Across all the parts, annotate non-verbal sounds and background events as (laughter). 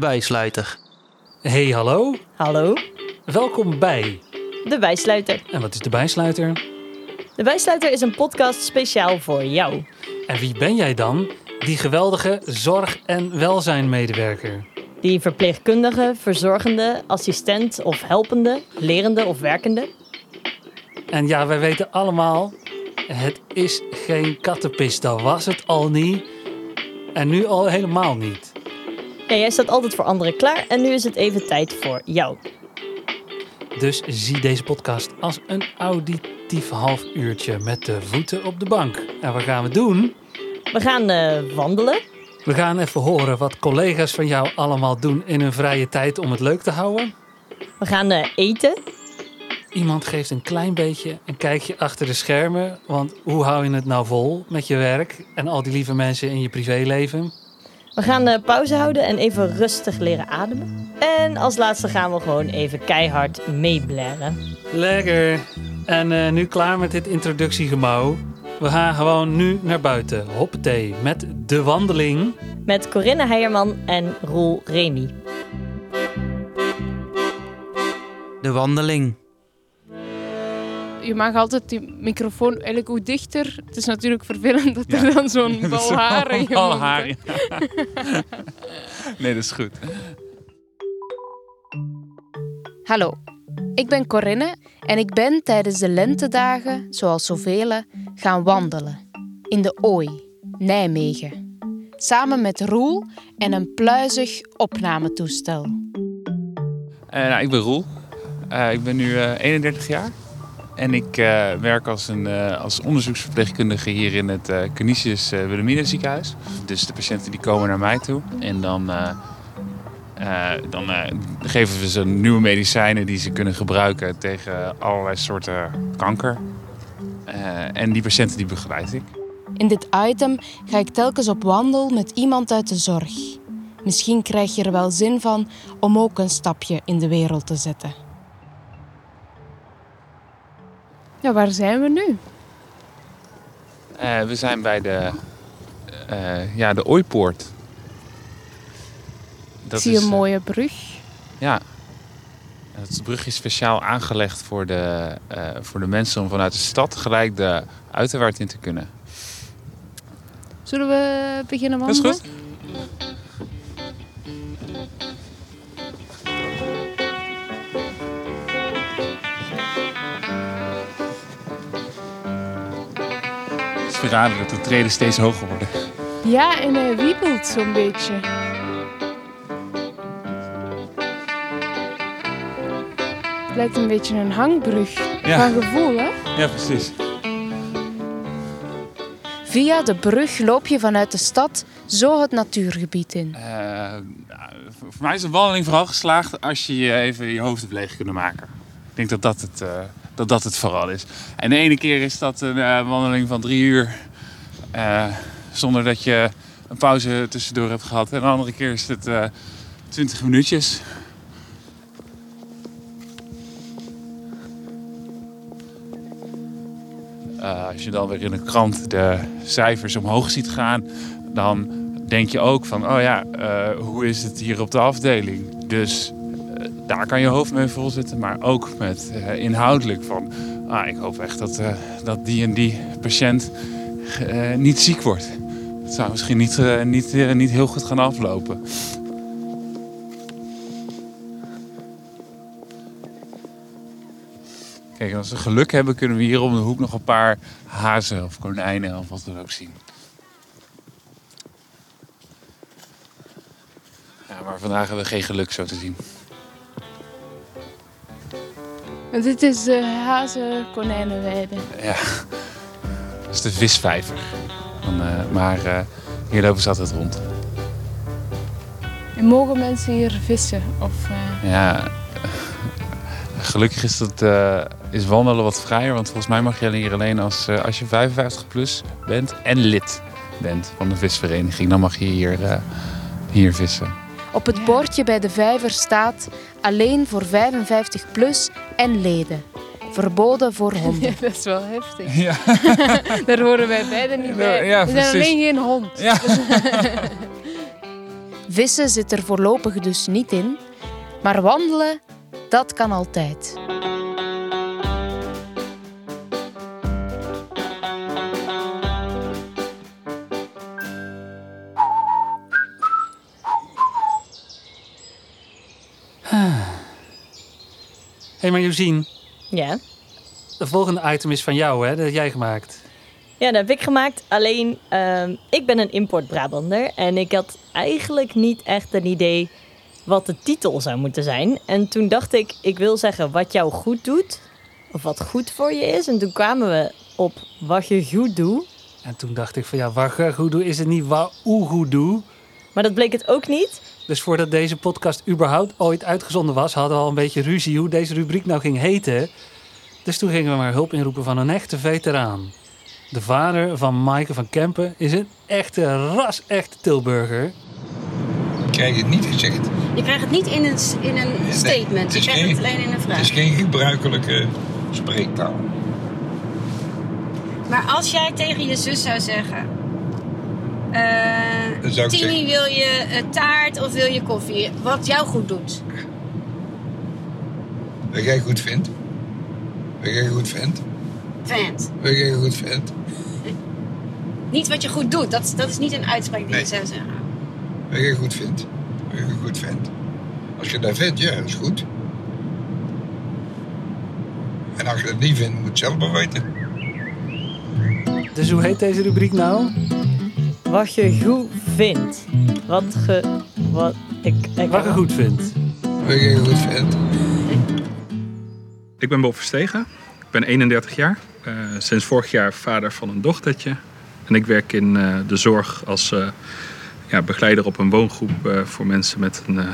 bijsluiter. Hey, hallo. Hallo, Welkom bij. de bijsluiter. En wat is de bijsluiter? De bijsluiter is een podcast speciaal voor jou. En wie ben jij dan? Die geweldige zorg- en welzijnmedewerker. Die verpleegkundige, verzorgende, assistent of helpende, lerende of werkende. En ja, wij weten allemaal, het is geen kattenpis. Dat was het al niet. En nu al helemaal niet. Ja, jij staat altijd voor anderen klaar en nu is het even tijd voor jou. Dus zie deze podcast als een auditief half uurtje met de voeten op de bank. En wat gaan we doen? We gaan eh, wandelen. We gaan even horen wat collega's van jou allemaal doen in hun vrije tijd om het leuk te houden. We gaan eh, eten. Iemand geeft een klein beetje een kijkje achter de schermen. Want hoe hou je het nou vol met je werk en al die lieve mensen in je privéleven? We gaan pauze houden en even rustig leren ademen. En als laatste gaan we gewoon even keihard meeblaren. Lekker. En eh, nu klaar met dit introductiegemouw. We gaan gewoon nu naar buiten. Hoppatee, met de wandeling. Met Corinne Heijerman en Roel Remy. De wandeling. Je mag altijd die microfoon eigenlijk hoe dichter. Het is natuurlijk vervelend dat er dan zo'n bal haar in je Bal mond haar, ja. Nee, dat is goed. Hallo, ik ben Corinne en ik ben tijdens de lentedagen, zoals zoveel, gaan wandelen. In de Ooi, Nijmegen. Samen met Roel en een pluizig opnametoestel. Eh, nou, ik ben Roel. Eh, ik ben nu eh, 31 jaar. En ik eh, werk als, een, eh, als onderzoeksverpleegkundige hier in het uh, Canisius Wilhelmina ziekenhuis. Dus de patiënten die komen naar mij toe. En dan, dan geven we ze nieuwe medicijnen die ze kunnen gebruiken tegen allerlei soorten kanker. En die patiënten die begeleid ik. In dit item ga ik telkens op wandel met iemand uit de zorg. Misschien krijg je er wel zin van om ook een stapje in de wereld te zetten. Ja, waar zijn we nu? Eh, we zijn bij de, eh, ja, de Ooipoort. ik zie een eh, mooie brug. Ja. Het brug is speciaal aangelegd voor de, voor de mensen om vanuit de stad gelijk de uiterwaard in te kunnen. Zullen we beginnen Dat is wandelen? goed. Verraden dat de treden steeds hoger worden. Ja, en hij wiebelt zo'n beetje. Het lijkt een beetje een hangbrug. Ja. Van gevoel, hè? Ja, precies. Via de brug loop je vanuit de stad zo het natuurgebied in. Eh, nou, voor mij is een wandeling vooral geslaagd als je je even je hoofd hebt leeg kunnen maken. Ik denk dat dat het, eh, dat dat het vooral is. En de ene keer is dat een eh, wandeling van drie uur eh, zonder dat je een pauze tussendoor hebt gehad. En de andere keer is het eh 20 minuutjes. Als je dan weer in de krant de cijfers omhoog ziet gaan, dan denk je ook van, oh ja, hoe is het hier op de afdeling? Dus daar kan je hoofd mee vol zitten, maar ook met eh, inhoudelijk van, ah, ik hoop echt dat, eh, dat die en die patiënt eh, niet ziek wordt. Het zou misschien niet, niet, niet heel goed gaan aflopen. Kijk, als we geluk hebben, kunnen we hier om de hoek nog een paar hazen of konijnen of wat dan ook zien. Ja, maar vandaag hebben we geen geluk zo te zien. Dit is de hazen-konijnenweide. Ja, dat is de visvijver. Dan, eh, maar eh, hier lopen ze altijd rond. En mogen mensen hier vissen? Of, eh, Ja, gelukkig is, dat, is wandelen wat vrijer. Want volgens mij mag je hier alleen als, als je 55 plus bent en lid bent van de visvereniging. Dan mag je hier, hier vissen. Op het bordje bij de vijver staat alleen voor 55 plus en leden. Verboden voor (laughs) honden. dat is wel heftig. (laughs) Ja. (laughs) Daar horen wij beiden niet bij. Ja, We zijn alleen geen hond. Ja. Vissen zit er voorlopig dus niet in, maar wandelen, dat kan altijd. Hey, maar Josien, Ja. de volgende item is van jou, hè? Dat heb jij gemaakt. Ja, dat heb ik gemaakt. Alleen, ehm, ik ben een import-Brabander. En ik had eigenlijk niet echt een idee wat de titel zou moeten zijn. En toen dacht ik, ik wil zeggen wat jou goed doet. Of wat goed voor je is. En toen kwamen we op wat je goed doet. En toen dacht ik van ja, wat je goed doe is het niet wat oe goed doe. Maar dat bleek het ook niet. Dus voordat deze podcast überhaupt ooit uitgezonden was, hadden we al een beetje ruzie hoe deze rubriek nou ging heten. Dus toen gingen we maar hulp inroepen van een echte veteraan. De vader van Maaike van Kempen is een echte ras-echte Tilburger. Ik krijg het niet gezegd. Je krijgt het niet in een, in een Nee, statement. het Je is krijgt geen- het alleen in een Het vraag. is geen gebruikelijke spreektaal. Maar als jij tegen je zus zou zeggen... eh zou ik Timmy, zeggen- wil je eh, taart of wil je koffie? Wat jou goed doet. Wat jij goed vindt. Wat jij goed vindt. Vent. Wat jij goed vindt. Niet wat je goed doet. Dat, dat is niet een uitspraak die Nee. je zou zeggen. Wat jij goed vindt. Wat jij goed vindt. Als je dat vindt, ja, dat is goed. En als je het niet vindt, moet je het zelf maar weten. Dus hoe heet deze rubriek nou? Wat je goed vindt. Wat ge... Wat ik... ik Wat je goed vindt. Wat jij goed vindt. Ik ben Bob Verstegen. Ik ben 31 jaar. Eh, sinds vorig jaar vader van een dochtertje. En ik werk in eh, de zorg als eh, ja, begeleider op een woongroep eh, voor mensen met een eh,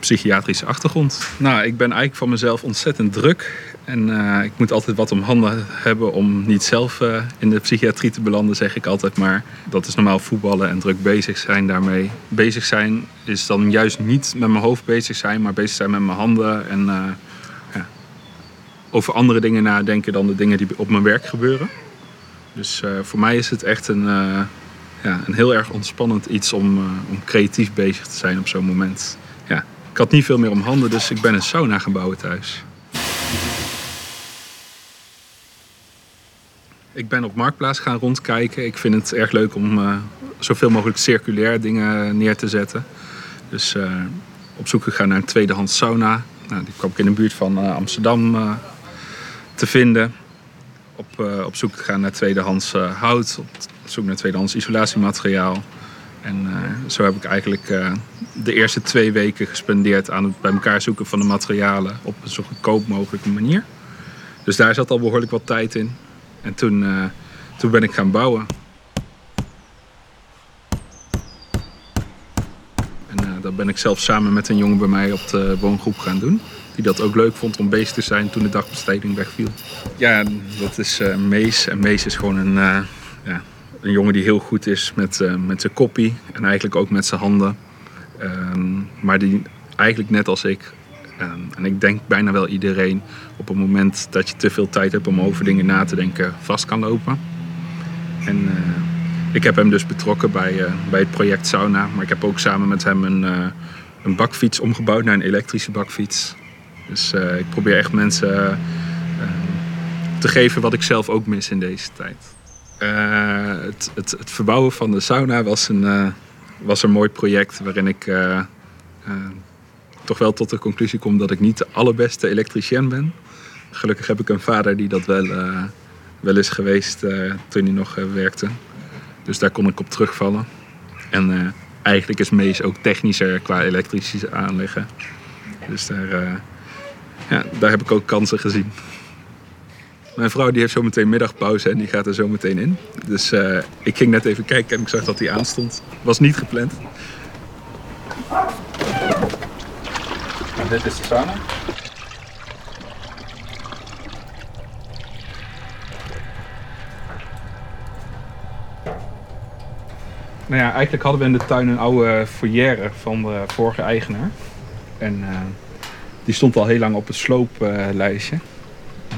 psychiatrische achtergrond. Nou, ik ben eigenlijk van mezelf ontzettend druk. En eh, ik moet altijd wat om handen hebben om niet zelf eh, in de psychiatrie te belanden, zeg ik altijd maar. Dat is normaal voetballen en druk bezig zijn daarmee. Bezig zijn is dan juist niet met mijn hoofd bezig zijn, maar bezig zijn met mijn handen en eh, over andere dingen nadenken dan de dingen die op mijn werk gebeuren. Dus voor mij is het echt een, ja, een heel erg ontspannend iets om, om creatief bezig te zijn op zo'n moment. Ik had niet veel meer om handen, dus ik ben een sauna gaan bouwen thuis. Ik ben op Marktplaats gaan rondkijken. Ik vind het erg leuk om eh, zoveel mogelijk circulair dingen neer te zetten. Dus eh, op zoek gegaan naar een tweedehands sauna. Nou, die kwam ik in de buurt van eh, Amsterdam te vinden. Op, op zoek gaan naar tweedehands eh, hout, op zoek naar tweedehands isolatiemateriaal. En eh, zo heb ik eigenlijk eh, de eerste twee weken gespendeerd aan het bij elkaar zoeken van de materialen op een zo goedkoop mogelijke manier. Dus daar zat al behoorlijk wat tijd in. En toen, eh, toen ben ik gaan bouwen. En dat ben ik zelf samen met een jongen bij mij op de woongroep gaan doen. Die dat ook leuk vond om bezig te zijn toen de dagbesteding wegviel. Ja, dat is Mees. En Mees is gewoon een, ja, een jongen die heel goed is met, eh, met zijn koppie. En eigenlijk ook met zijn handen. Ehm, maar die eigenlijk net als ik, ehm, en ik denk bijna wel iedereen, op het moment dat je te veel tijd hebt om over dingen na te denken, vast kan lopen. En eh, ik heb hem dus betrokken bij, eh, bij het project Sauna. Maar ik heb ook samen met hem een, een bakfiets omgebouwd naar een elektrische bakfiets. Dus ik probeer echt mensen eh, te geven wat ik zelf ook mis in deze tijd. Eh, het, het, het verbouwen van de sauna was een, eh, was een mooi project waarin ik eh, toch wel tot de conclusie kom dat ik niet de allerbeste elektricien ben. Gelukkig heb ik een vader die dat wel, wel is geweest toen hij nog werkte. Dus daar kon ik op terugvallen. En eigenlijk is Mees ook technischer qua elektrische aanleggen. Dus daar, ja, daar heb ik ook kansen gezien. Mijn vrouw die heeft zo meteen middagpauze en die gaat er zo meteen in. Dus eh, ik ging net even kijken en ik zag dat hij aanstond. Was niet gepland. En dit is de sauna. Nou ja, eigenlijk hadden we in de tuin een oude foyer van de vorige eigenaar. En eh, die stond al heel lang op het slooplijstje.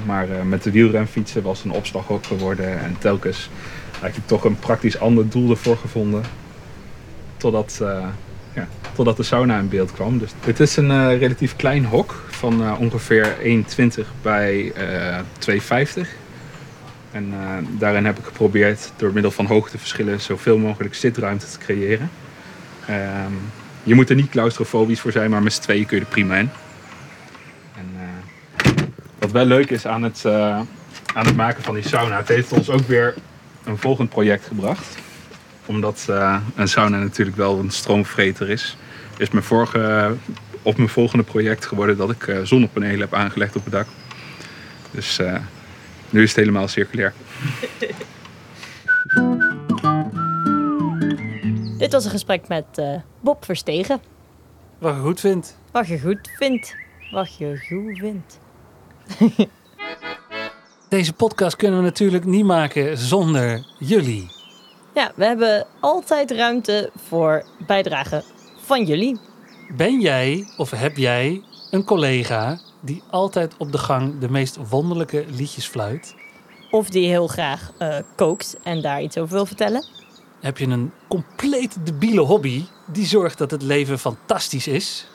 Maar eh, met de wielrenfietsen was een opslaghok geworden. En telkens eigenlijk toch een praktisch ander doel ervoor gevonden. Totdat, eh, ja, totdat de sauna in beeld kwam. Dus het is een eh, relatief klein hok van ongeveer 1,20 bij eh 2,50. En daarin heb ik geprobeerd door middel van hoogteverschillen zoveel mogelijk zitruimte te creëren. Ehm, je moet er niet claustrofobisch voor zijn, maar met z'n tweeën kun je er prima in. Wat wel leuk is aan het, eh, aan het maken van die sauna, het heeft ons ook weer een volgend project gebracht. Omdat eh, een sauna natuurlijk wel een stroomvreter is, is mijn vorige, op mijn volgende project geworden dat ik eh, zonnepanelen heb aangelegd op het dak. Dus eh, nu is het helemaal circulair. (laughs) Dit was een gesprek met eh, Bob Verstegen. Wat je goed vindt. Wat je goed vindt. Wat je goed vindt. (laughs) Deze podcast kunnen we natuurlijk niet maken zonder jullie. Ja, we hebben altijd ruimte voor bijdragen van jullie. Ben jij of heb jij een collega die altijd op de gang de meest wonderlijke liedjes fluit? Of die heel graag eh, kookt en daar iets over wil vertellen. Heb je een compleet debiele hobby die zorgt dat het leven fantastisch is?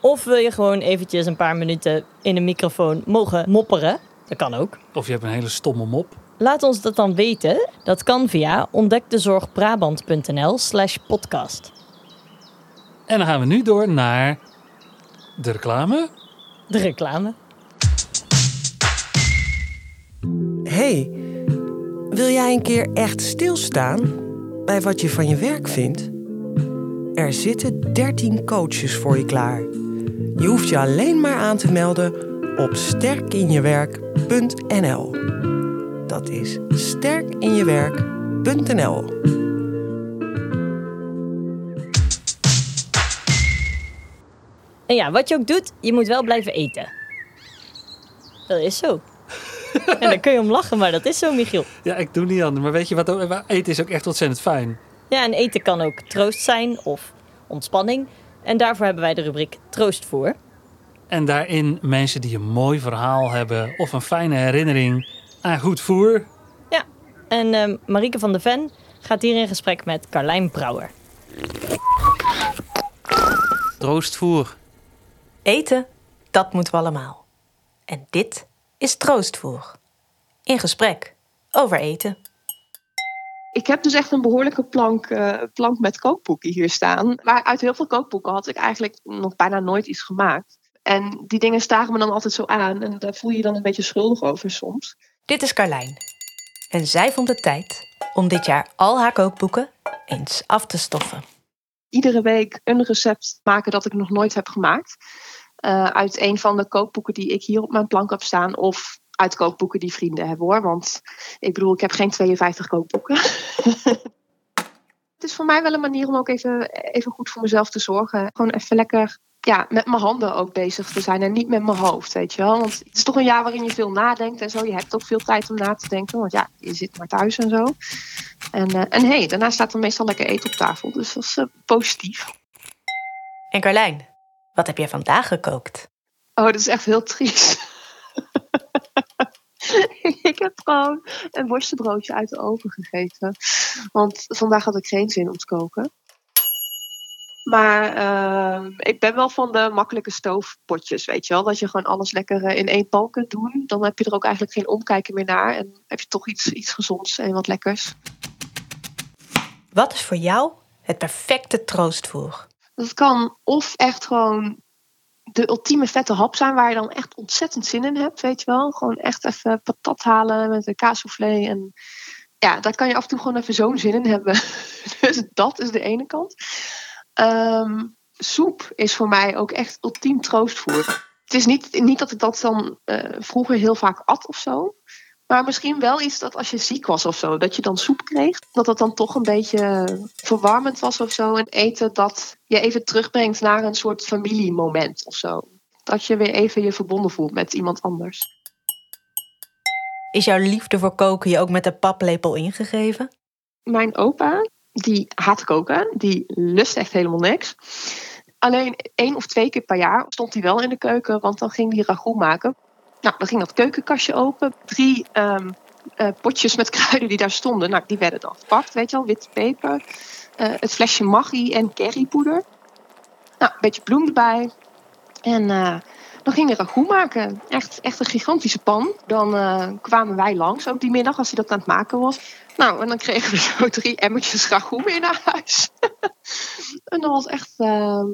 Of wil je gewoon eventjes een paar minuten in een microfoon mogen mopperen? Dat kan ook. Of je hebt een hele stomme mop? Laat ons dat dan weten. Dat kan via ontdekdezorgbrabant.nl slash podcast. En dan gaan we nu door naar de reclame. De reclame. hey, wil jij een keer echt stilstaan bij wat je van je werk vindt? Er zitten 13 coaches voor je klaar. Je hoeft je alleen maar aan te melden op sterkinjewerk.nl. Dat is sterkinjewerk.nl. En ja, wat je ook doet, je moet wel blijven eten. Dat is zo. (laughs) en daar kun je om lachen, maar dat is zo, Michiel. Ja, ik doe niet anders. Maar weet je wat? ook- Eten is ook echt ontzettend fijn. Ja, en eten kan ook troost zijn of ontspanning. En daarvoor hebben wij de rubriek Troostvoer. En daarin mensen die een mooi verhaal hebben of een fijne herinnering aan goed voer. Ja, en ehm Marieke van de Ven gaat hier in gesprek met Carlijn Brouwer. Troostvoer. Eten, dat moeten we allemaal. En dit is troostvoer. In gesprek over eten. Ik heb dus echt een behoorlijke plank, eh, plank met kookboeken hier staan. Maar uit heel veel kookboeken had ik eigenlijk nog bijna nooit iets gemaakt. En die dingen stagen me dan altijd zo aan. En daar voel je je dan een beetje schuldig over soms. Dit is Carlijn. En zij vond het tijd om dit jaar al haar kookboeken eens af te stoffen. Iedere week een recept maken dat ik nog nooit heb gemaakt. Eh, uit een van de kookboeken die ik hier op mijn plank heb staan. Of uit kookboeken die vrienden hebben hoor. Want ik bedoel, ik heb geen 52 kookboeken. (laughs) Het is voor mij wel een manier om ook even, even goed voor mezelf te zorgen. Gewoon even lekker ja, met mijn handen ook bezig te zijn en niet met mijn hoofd, weet je wel. Want het is toch een jaar waarin je veel nadenkt en zo. Je hebt ook veel tijd om na te denken, want ja, je zit maar thuis en zo. En, eh, en hey, daarna staat er meestal lekker eten op tafel, dus dat is eh, positief. En Carlijn, wat heb jij vandaag gekookt? Oh, dat is echt heel triest. (laughs) ik heb gewoon een worstenbroodje uit de oven gegeten. Want vandaag had ik geen zin om te koken. Maar ehm, ik ben wel van de makkelijke stoofpotjes, weet je wel. Dat je gewoon alles lekker eh, in één pan kunt doen. Dan heb je er ook eigenlijk geen omkijken meer naar. En heb je toch iets, iets gezonds en wat lekkers. Wat is voor jou het perfecte troostvoer? Dat kan of echt gewoon de ultieme vette hap zijn waar je dan echt ontzettend zin in hebt, weet je wel. Gewoon echt even patat halen met een kaassoufflé. En ja, daar kan je af en toe gewoon even zo'n zin in hebben. (laughs) dus dat is de ene kant. Ehm, soep is voor mij ook echt ultiem troostvoer. Het is niet, niet dat ik dat dan eh, vroeger heel vaak at of zo. Maar misschien wel iets dat als je ziek was of zo, dat je dan soep kreeg. Dat dat dan toch een beetje verwarmend was of zo. En eten dat je even terugbrengt naar een soort familiemoment of zo. Dat je weer even je verbonden voelt met iemand anders. Is jouw liefde voor koken je ook met de paplepel ingegeven? Mijn opa, die haat koken. Die lust echt helemaal niks. Alleen één of twee keer per jaar stond hij wel in de keuken, want dan ging hij ragout maken. Nou, dan ging dat keukenkastje open. Drie ehm, eh, potjes met kruiden die daar stonden, nou, die werden dan gepakt, weet je wel. Witte peper, eh, het flesje maggi en currypoeder. Nou, een beetje bloem erbij. En eh, dan gingen we ragout maken. Echt, echt een gigantische pan. Dan kwamen wij langs, ook die middag, als hij dat aan het maken was. Nou, en dan kregen we zo drie emmertjes ragout mee naar huis. (laughs) en dat was echt, uh,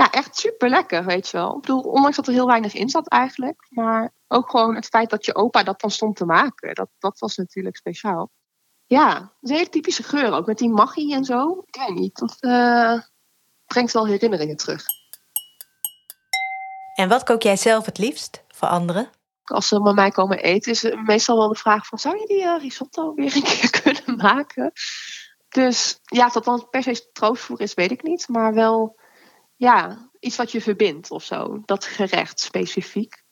ja, echt super lekker, weet je wel. Ik bedoel, ondanks dat er heel weinig in zat eigenlijk. Maar ook gewoon het feit dat je opa dat dan stond te maken. Dat, dat was natuurlijk speciaal. Ja, een hele typische geur ook. Met die magie en zo. Ik weet niet, dat uh, brengt wel herinneringen terug. En wat kook jij zelf het liefst voor anderen? Als ze bij mij komen eten, is meestal wel de vraag van... zou je die uh, risotto weer een keer (laughs) kunnen maken? Dus ja, of dat dan per se troostvoer is, weet ik niet. Maar wel ja, iets wat je verbindt of zo. Dat gerecht specifiek.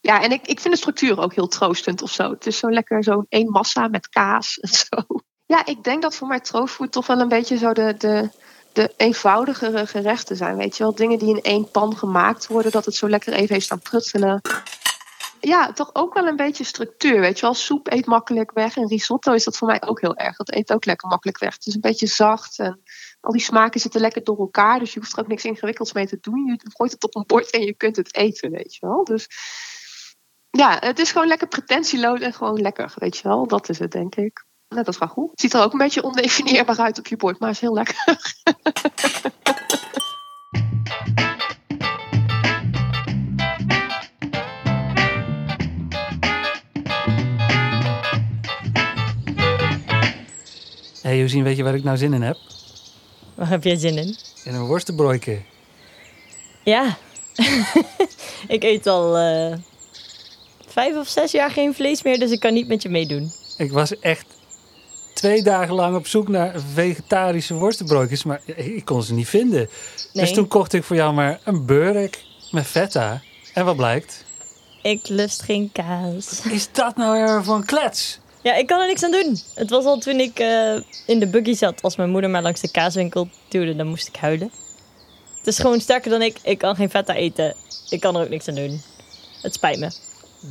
Ja, en ik, ik vind de structuur ook heel troostend of zo. Het is zo lekker zo'n één massa met kaas en zo. (laughs) Ja, ik denk dat voor mij troostvoer toch wel een beetje zo de, de, de eenvoudigere gerechten zijn. Weet je wel, dingen die in één pan gemaakt worden. Dat het zo lekker even heeft staan pruttelen. Ja, toch ook wel een beetje structuur. Weet je wel, soep eet makkelijk weg. En risotto is dat voor mij ook heel erg. Dat eet ook lekker makkelijk weg. Het is een beetje zacht en al die smaken zitten lekker door elkaar. Dus je hoeft er ook niks ingewikkelds mee te doen. Je gooit het op een bord en je kunt het eten, weet je wel. Dus ja, het is gewoon lekker pretentieloos en gewoon lekker, weet je wel. Dat is het, denk ik. Net als goed. Het ziet er ook een beetje ondefinieerbaar uit op je bord, maar is heel lekker. Hé hey, Josien, weet je waar ik nou zin in heb? Waar heb jij zin in? In een worstenbroodje. Ja. (laughs) ik eet al uh, vijf of zes jaar geen vlees meer, dus ik kan niet met je meedoen. Ik was echt twee dagen lang op zoek naar vegetarische worstenbroodjes, maar ik kon ze niet vinden. Dus Nee. Dus toen kocht ik voor jou maar een burek met feta. En wat blijkt? Ik lust geen kaas. Is dat nou weer van klets? Ja, ik kan er niks aan doen. Het was al toen ik eh, in de buggy zat. Als mijn moeder maar langs de kaaswinkel duwde, dan moest ik huilen. Het is gewoon sterker dan ik. Ik kan geen feta eten. Ik kan er ook niks aan doen. Het spijt me.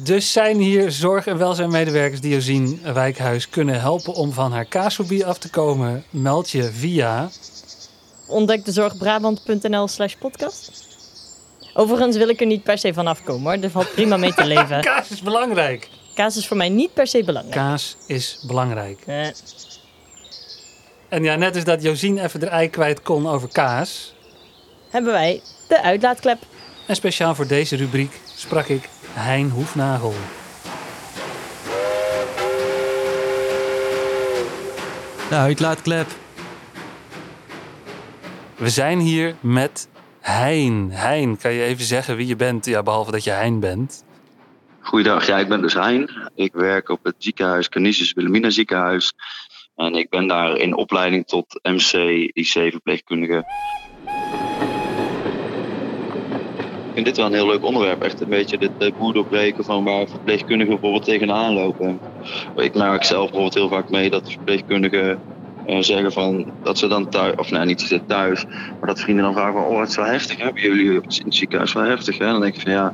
Dus zijn hier zorg- en welzijnmedewerkers die Josien Wijkhuis kunnen helpen om van haar kaasfobie af te komen. Meld je via... Ontdekdezorgbrabant.nl slash podcast. Overigens wil ik er niet per se van afkomen hoor. Er valt prima mee te (laughs) leven. Kaas is belangrijk. Kaas is voor mij niet per se belangrijk. Kaas is belangrijk. Eh, En ja, net als dat Josien even de ei kwijt kon over kaas. hebben wij de uitlaatklep. En speciaal voor deze rubriek sprak ik Hein Hoefnagel. De uitlaatklep. We zijn hier met Hein. Hein, kan je even zeggen wie je bent? Ja, behalve dat je Hein bent. Goeiedag, ja, ik ben dus Hein. Ik werk op het ziekenhuis, Canisius Wilhelmina ziekenhuis. En ik ben daar in opleiding tot MC IC-verpleegkundige. Ik vind dit wel een heel leuk onderwerp. Echt een beetje dit taboe doorbreken van waar verpleegkundigen bijvoorbeeld tegenaan lopen. Ik merk zelf bijvoorbeeld heel vaak mee dat verpleegkundigen eh, zeggen van dat ze dan thuis, of nee, niet thuis, maar dat vrienden dan vragen van, oh het is wel heftig, hebben jullie op het ziekenhuis wel heftig? Hè? Dan denk ik van ja,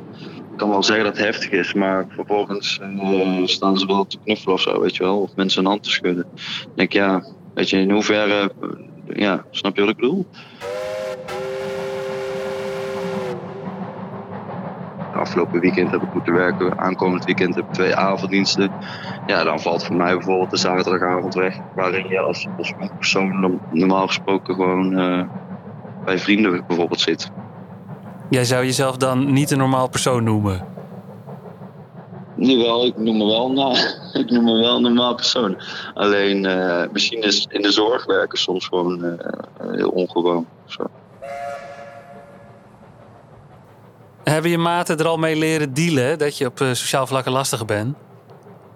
ik kan wel zeggen dat het heftig is, maar vervolgens eh, staan ze wel te knuffelen of zo, weet je wel, of mensen een hand te schudden. Denk ja, weet je, in hoeverre, ja, snap je wat ik bedoel? Afgelopen weekend heb ik moeten werken. Aankomend weekend heb ik twee avonddiensten. Ja, dan valt voor mij bijvoorbeeld de zaterdagavond weg. Waarin je als, als persoon norm- normaal gesproken gewoon eh, bij vrienden bijvoorbeeld zit. Jij zou jezelf dan niet een normaal persoon noemen. Jawel, ik noem me wel, nou, (laughs) ik noem me wel een normaal persoon. Alleen eh, misschien is in de zorg werken soms gewoon eh, heel ongewoon. Zo. Hebben je maten er al mee leren dealen dat je op eh, sociaal vlak een lastige bent?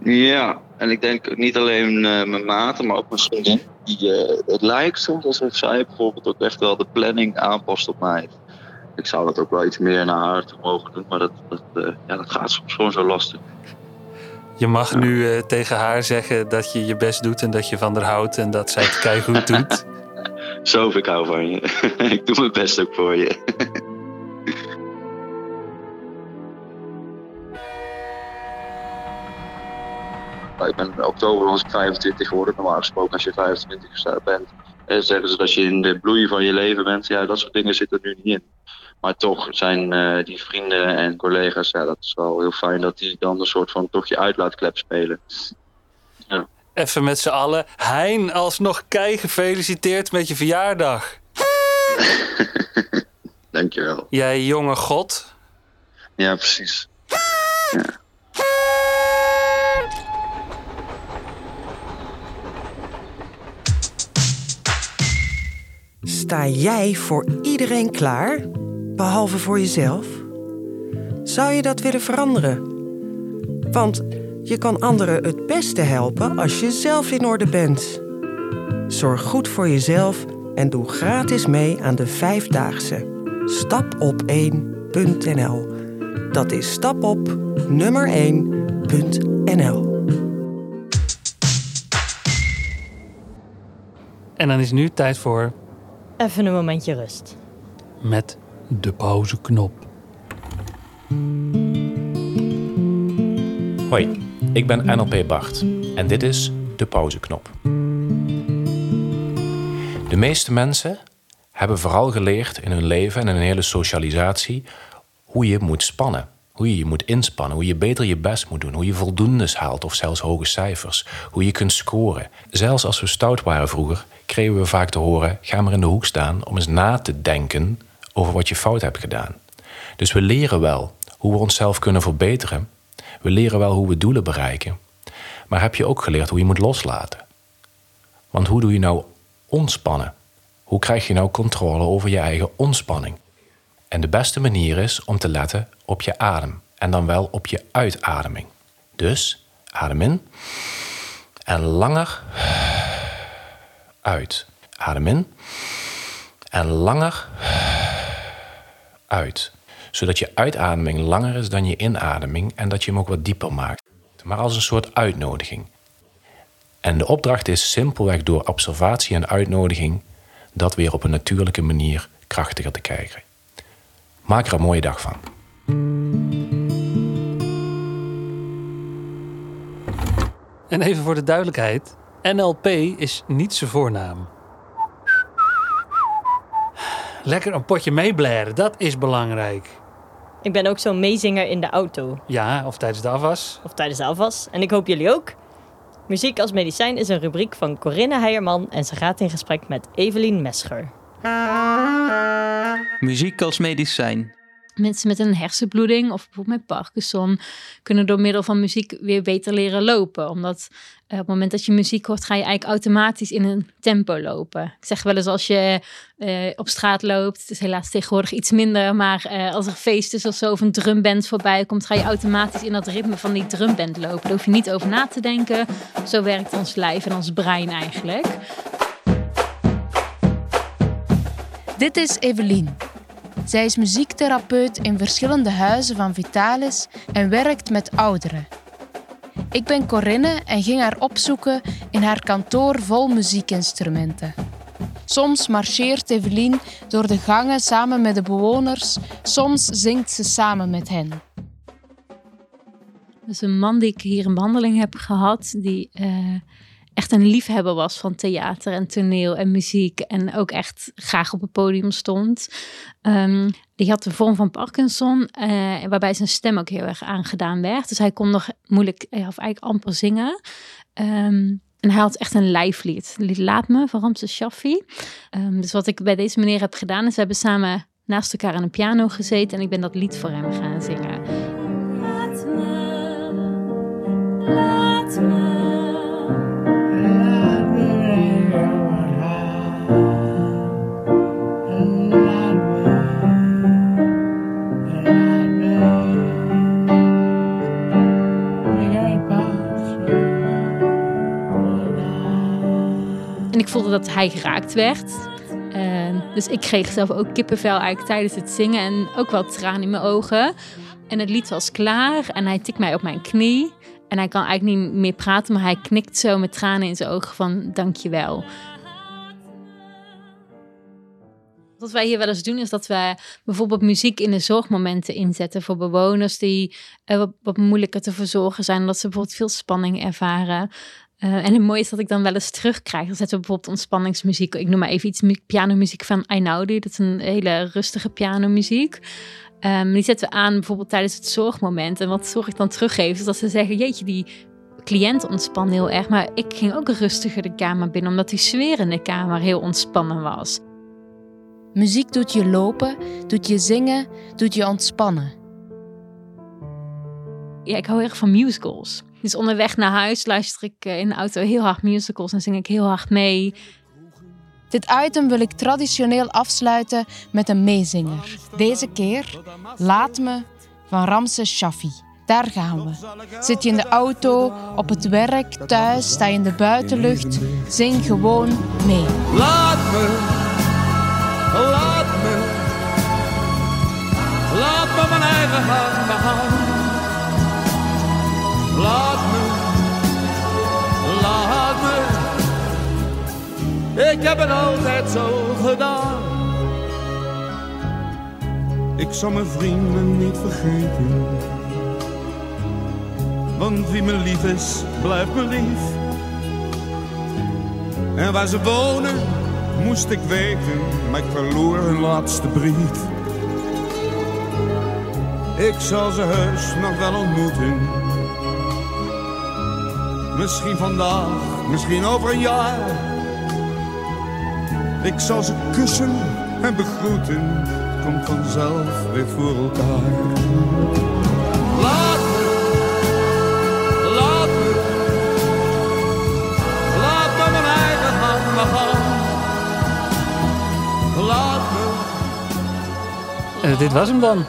Ja, en ik denk niet alleen mijn maten, maar ook mijn vriendin. Die, het lijkt soms alsof zij bijvoorbeeld ook echt wel de planning aanpast op mij. Ik zou dat ook wel iets meer naar haar toe mogen doen, maar dat, dat, eh, ja, dat gaat soms gewoon zo lastig. Je mag nu eh, tegen haar zeggen dat je je best doet en dat je van haar houdt en dat zij het keigoed doet. (laughs) Zo, ik hou van je. (laughs) ik doe mijn best ook voor je. (laughs) Ik ben in oktober was ik 25 geworden. Normaal gesproken als je 25 bent, eh, zeggen ze dat je in de bloei van je leven bent. Ja, dat soort dingen zitten er nu niet in. Maar toch zijn eh, die vrienden en collega's, ja, dat is wel heel fijn dat die dan een soort van toch je uitlaatklep spelen. Ja. Even met z'n allen. Hein, alsnog kei gefeliciteerd met je verjaardag. (laughs) Dankjewel. Jij jonge god. Ja, precies. Sta jij voor iedereen klaar, behalve voor jezelf? Zou je dat willen veranderen? Want je kan anderen het beste helpen als je zelf in orde bent. Zorg goed voor jezelf en doe gratis mee aan de vijfdaagse. Stapop1.nl Dat is stapop nummer 1.nl En dan is nu tijd voor Even een momentje rust. met de pauzeknop. Hoi, ik ben NLP Bart en dit is de pauzeknop. De meeste mensen hebben vooral geleerd in hun leven en in hun hele socialisatie hoe je moet spannen. Hoe je je moet inspannen, hoe je beter je best moet doen, hoe je voldoendes haalt of zelfs hoge cijfers, hoe je kunt scoren. Zelfs als we stout waren vroeger, kregen we vaak te horen: ga maar in de hoek staan om eens na te denken over wat je fout hebt gedaan. Dus we leren wel hoe we onszelf kunnen verbeteren. We leren wel hoe we doelen bereiken. Maar heb je ook geleerd hoe je moet loslaten? Want hoe doe je nou ontspannen? Hoe krijg je nou controle over je eigen ontspanning? En de beste manier is om te letten op je adem en dan wel op je uitademing. Dus adem in en langer uit. Adem in en langer uit. Zodat je uitademing langer is dan je inademing en dat je hem ook wat dieper maakt. Maar als een soort uitnodiging. En de opdracht is simpelweg door observatie en uitnodiging dat weer op een natuurlijke manier krachtiger te krijgen. Maak er een mooie dag van. En even voor de duidelijkheid: NLP is niet zijn voornaam. Lekker een potje meeblaren, dat is belangrijk. Ik ben ook zo'n meezinger in de auto. Ja, of tijdens de afwas. Of tijdens de afwas. En ik hoop jullie ook. Muziek als medicijn is een rubriek van Corinne Heijerman en ze gaat in gesprek met Evelien Mescher. Muziek als medicijn. Mensen met een hersenbloeding of bijvoorbeeld met Parkinson kunnen door middel van muziek weer beter leren lopen. Omdat eh, op het moment dat je muziek hoort, ga je eigenlijk automatisch in een tempo lopen. Ik zeg wel eens als je eh, op straat loopt, het is helaas tegenwoordig iets minder, maar eh, als er feest is of zo of een drumband voorbij komt, ga je automatisch in dat ritme van die drumband lopen. Daar hoef je niet over na te denken. Zo werkt ons lijf en ons brein eigenlijk. Dit is Evelien. Zij is muziektherapeut in verschillende huizen van Vitalis en werkt met ouderen. Ik ben Corinne en ging haar opzoeken in haar kantoor vol muziekinstrumenten. Soms marcheert Evelien door de gangen samen met de bewoners, soms zingt ze samen met hen. Dus een man die ik hier in behandeling heb gehad, die eh, echt een liefhebber was van theater en toneel en muziek. En ook echt graag op het podium stond. Ehm, die had een vorm van Parkinson, eh, waarbij zijn stem ook heel erg aangedaan werd. Dus hij kon nog moeilijk, of eigenlijk amper zingen. Ehm, en hij had echt een lijflied. Lied Laat Me van Ramses Shaffi. Ehm, dus wat ik bij deze meneer heb gedaan, is we hebben samen naast elkaar aan een piano gezeten. En ik ben dat lied voor hem gaan zingen. Laat me. Ik voelde dat hij geraakt werd. Dus ik kreeg zelf ook kippenvel eigenlijk tijdens het zingen en ook wel tranen in mijn ogen. En het lied was klaar en hij tikt mij op mijn knie. En hij kan eigenlijk niet meer praten, maar hij knikt zo met tranen in zijn ogen van dankjewel. Wat wij hier wel eens doen, is dat wij bijvoorbeeld muziek in de zorgmomenten inzetten voor bewoners die uh, wat, wat, moeilijker te verzorgen zijn, omdat ze bijvoorbeeld veel spanning ervaren. Eh, en het mooie is dat ik dan wel eens terugkrijg. Dan zetten we bijvoorbeeld ontspanningsmuziek. Ik noem maar even iets pianomuziek van Einaudi. Dat is een hele rustige pianomuziek. Um, die zetten we aan bijvoorbeeld tijdens het zorgmoment. En wat zorg ik dan teruggeef, is dat ze zeggen: Jeetje, die cliënt ontspan heel erg. Maar ik ging ook rustiger de kamer binnen, omdat die sfeer in de kamer heel ontspannen was. Muziek doet je lopen, doet je zingen, doet je ontspannen. Ja, ik hou erg van musicals. Dus onderweg naar huis luister ik eh, in de auto heel hard musicals en zing ik heel hard mee. Dit item wil ik traditioneel afsluiten met een meezinger. Deze keer Laat me van Ramses Shaffi. Daar gaan we. Zit je in de auto, op het werk, thuis, sta je in de buitenlucht, zing gewoon mee. Laat me, laat me, laat me mijn eigen hand behouden. Laat me, laat me, ik heb het altijd zo gedaan. Ik zal mijn vrienden niet vergeten want wie me lief is, blijft me lief. En waar ze wonen, moest ik weten, maar ik verloor hun laatste brief. Ik zal ze heus nog wel ontmoeten. Misschien vandaag, misschien over een jaar. Ik zal ze kussen en begroeten, komt vanzelf weer voor elkaar. Laat Uh, dit was hem dan.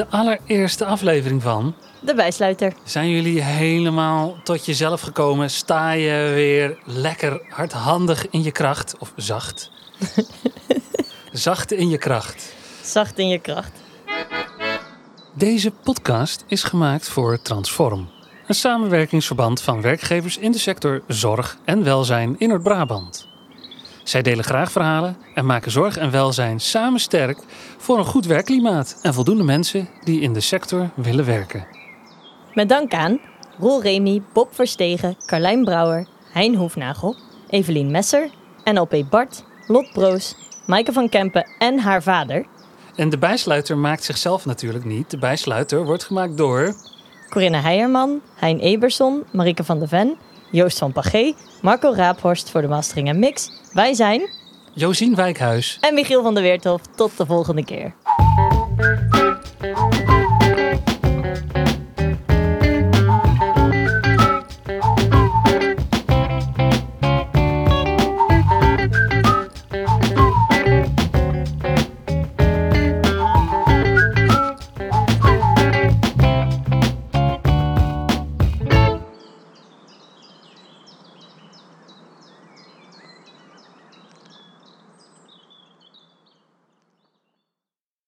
De allereerste aflevering van... De Bijsluiter. Zijn jullie helemaal tot jezelf gekomen? Sta je weer lekker hardhandig in je kracht? Of zacht? (laughs) zacht in je kracht. Zacht in je kracht. Deze podcast is gemaakt voor Transform. Een samenwerkingsverband van werkgevers in de sector zorg en welzijn in Noord-Brabant. Zij delen graag verhalen en maken zorg en welzijn samen sterk voor een goed werkklimaat en voldoende mensen die in de sector willen werken. Met dank aan Roel Remy, Bob Verstegen, Carlijn Brouwer, Hein Hoefnagel, Evelien Messer, NLP Bart, Lot Broos, Maaike van Kempen en haar vader. En de bijsluiter maakt zichzelf natuurlijk niet. De bijsluiter wordt gemaakt door... Corinne Heijerman, Hein Eberson, Marike van de Ven, Joost van Pagé, Marco Raaphorst voor de mastering en mix. Wij zijn... Josien Wijkhuis. En Michiel van der Weertof. Tot de volgende keer.